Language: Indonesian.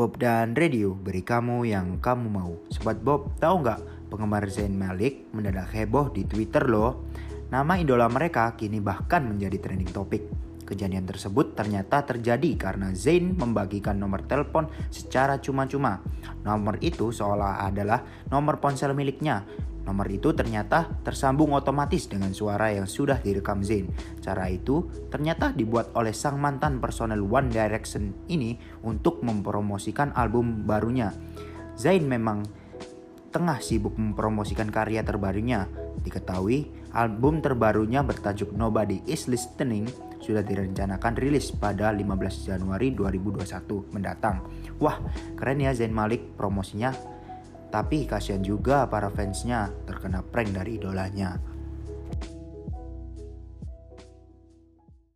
Bob dan Radio beri kamu yang kamu mau. Sobat Bob, tahu nggak penggemar Zayn Malik mendadak heboh di Twitter loh. Nama idola mereka kini bahkan menjadi trending topik. Kejadian tersebut ternyata terjadi karena Zayn membagikan nomor telepon secara cuma-cuma. Nomor itu seolah adalah nomor ponsel miliknya Nomor itu ternyata tersambung otomatis dengan suara yang sudah direkam Zayn. Cara itu ternyata dibuat oleh sang mantan personel One Direction ini untuk mempromosikan album barunya. Zayn memang tengah sibuk mempromosikan karya terbarunya. Diketahui album terbarunya bertajuk Nobody Is Listening sudah direncanakan rilis pada 15 Januari 2021 mendatang. Wah, keren ya Zayn Malik promosinya tapi kasihan juga para fansnya terkena prank dari idolanya.